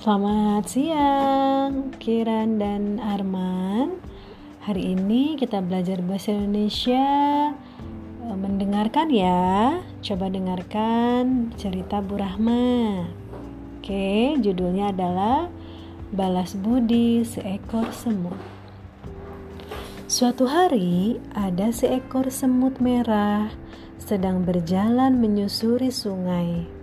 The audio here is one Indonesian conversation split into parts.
Selamat siang, Kiran dan Arman. Hari ini kita belajar bahasa Indonesia. Eh, mendengarkan ya, coba dengarkan cerita Bu Rahma. Oke, judulnya adalah Balas Budi Seekor Semut. Suatu hari ada seekor semut merah sedang berjalan menyusuri sungai.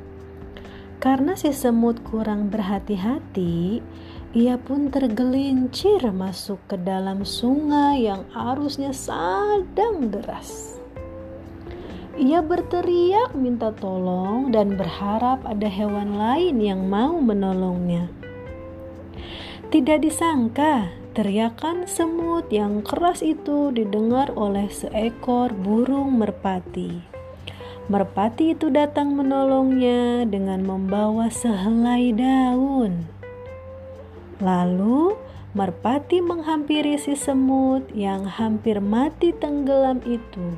Karena si semut kurang berhati-hati, ia pun tergelincir masuk ke dalam sungai yang arusnya sedang deras. Ia berteriak minta tolong dan berharap ada hewan lain yang mau menolongnya. Tidak disangka, teriakan semut yang keras itu didengar oleh seekor burung merpati. Merpati itu datang menolongnya dengan membawa sehelai daun. Lalu Merpati menghampiri si semut yang hampir mati tenggelam itu.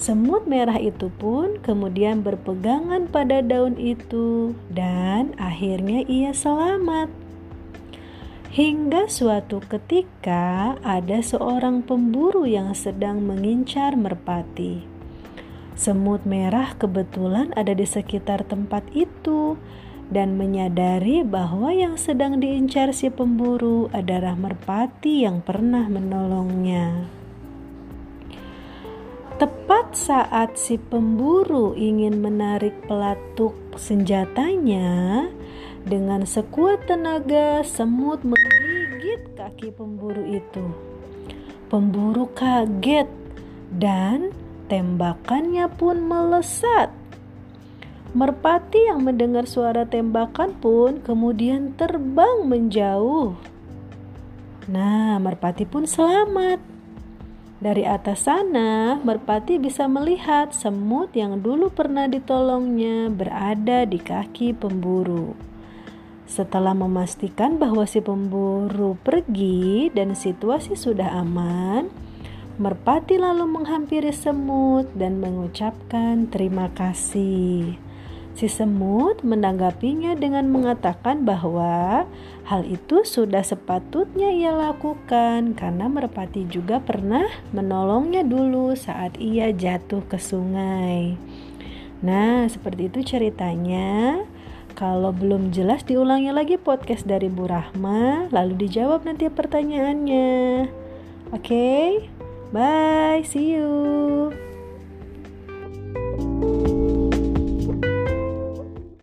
Semut merah itu pun kemudian berpegangan pada daun itu, dan akhirnya ia selamat. Hingga suatu ketika, ada seorang pemburu yang sedang mengincar merpati. Semut merah kebetulan ada di sekitar tempat itu dan menyadari bahwa yang sedang diincar si pemburu adalah merpati yang pernah menolongnya. Tepat saat si pemburu ingin menarik pelatuk senjatanya, dengan sekuat tenaga semut menggigit kaki pemburu itu. Pemburu kaget dan tembakannya pun melesat. Merpati yang mendengar suara tembakan pun kemudian terbang menjauh. Nah, merpati pun selamat. Dari atas sana, merpati bisa melihat semut yang dulu pernah ditolongnya berada di kaki pemburu. Setelah memastikan bahwa si pemburu pergi dan situasi sudah aman, Merpati lalu menghampiri semut dan mengucapkan terima kasih. Si semut menanggapinya dengan mengatakan bahwa hal itu sudah sepatutnya ia lakukan karena merpati juga pernah menolongnya dulu saat ia jatuh ke sungai. Nah, seperti itu ceritanya. Kalau belum jelas diulangi lagi podcast dari Bu Rahma, lalu dijawab nanti pertanyaannya. Oke? Okay? Bye, see you.